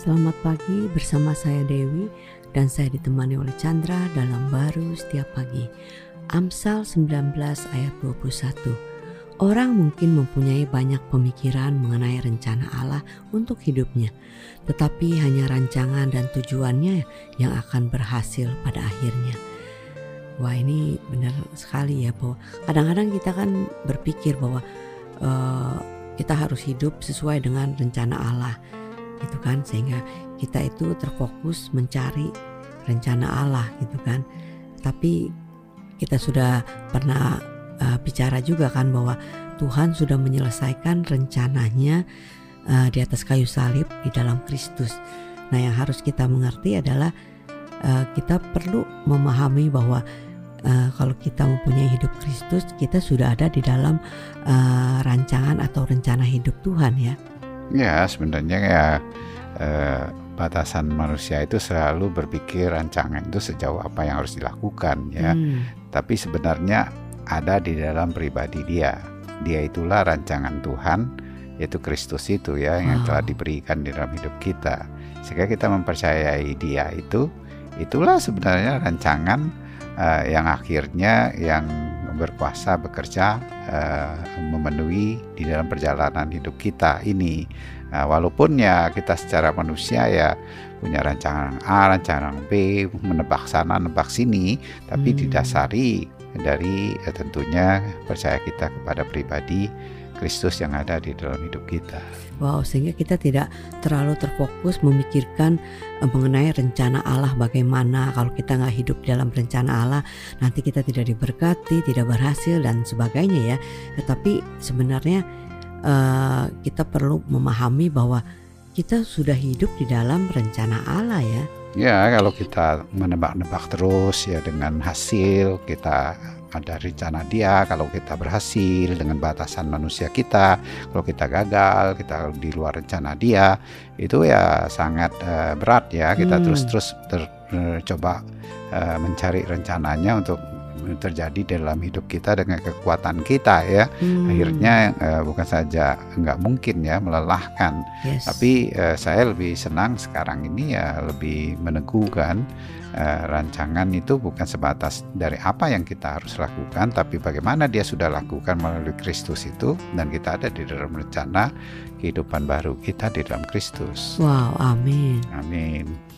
Selamat pagi bersama saya Dewi dan saya ditemani oleh Chandra dalam baru setiap pagi. Amsal 19 ayat 21. Orang mungkin mempunyai banyak pemikiran mengenai rencana Allah untuk hidupnya, tetapi hanya rancangan dan tujuannya yang akan berhasil pada akhirnya. Wah ini benar sekali ya bahwa kadang-kadang kita kan berpikir bahwa uh, kita harus hidup sesuai dengan rencana Allah gitu kan sehingga kita itu terfokus mencari rencana Allah gitu kan. Tapi kita sudah pernah uh, bicara juga kan bahwa Tuhan sudah menyelesaikan rencananya uh, di atas kayu salib di dalam Kristus. Nah yang harus kita mengerti adalah uh, kita perlu memahami bahwa uh, kalau kita mempunyai hidup Kristus kita sudah ada di dalam uh, rancangan atau rencana hidup Tuhan ya Ya sebenarnya ya eh, batasan manusia itu selalu berpikir rancangan itu sejauh apa yang harus dilakukan ya. Hmm. Tapi sebenarnya ada di dalam pribadi dia. Dia itulah rancangan Tuhan yaitu Kristus itu ya yang telah diberikan di dalam hidup kita. Sehingga kita mempercayai dia itu itulah sebenarnya rancangan uh, yang akhirnya yang berkuasa bekerja uh, memenuhi di dalam perjalanan hidup kita ini. Nah, walaupun ya kita secara manusia ya punya rancangan A, rancangan B, menebak sana, menebak sini, tapi hmm. didasari dari eh, tentunya percaya kita kepada pribadi Kristus yang ada di dalam hidup kita. Wow, sehingga kita tidak terlalu terfokus memikirkan uh, mengenai rencana Allah bagaimana kalau kita nggak hidup dalam rencana Allah nanti kita tidak diberkati, tidak berhasil dan sebagainya ya. Tetapi sebenarnya uh, kita perlu memahami bahwa kita sudah hidup di dalam rencana Allah ya. Ya, kalau kita menebak-nebak terus ya dengan hasil kita ada rencana dia kalau kita berhasil dengan batasan manusia kita kalau kita gagal kita di luar rencana dia itu ya sangat uh, berat ya kita hmm. terus terus ter, uh, coba uh, mencari rencananya untuk terjadi dalam hidup kita dengan kekuatan kita ya hmm. akhirnya uh, bukan saja nggak mungkin ya melelahkan yes. tapi uh, saya lebih senang sekarang ini ya lebih meneguhkan uh, rancangan itu bukan sebatas dari apa yang kita harus lakukan, tapi bagaimana dia sudah lakukan melalui Kristus itu, dan kita ada di dalam rencana kehidupan baru kita di dalam Kristus. Wow, amin. Amin.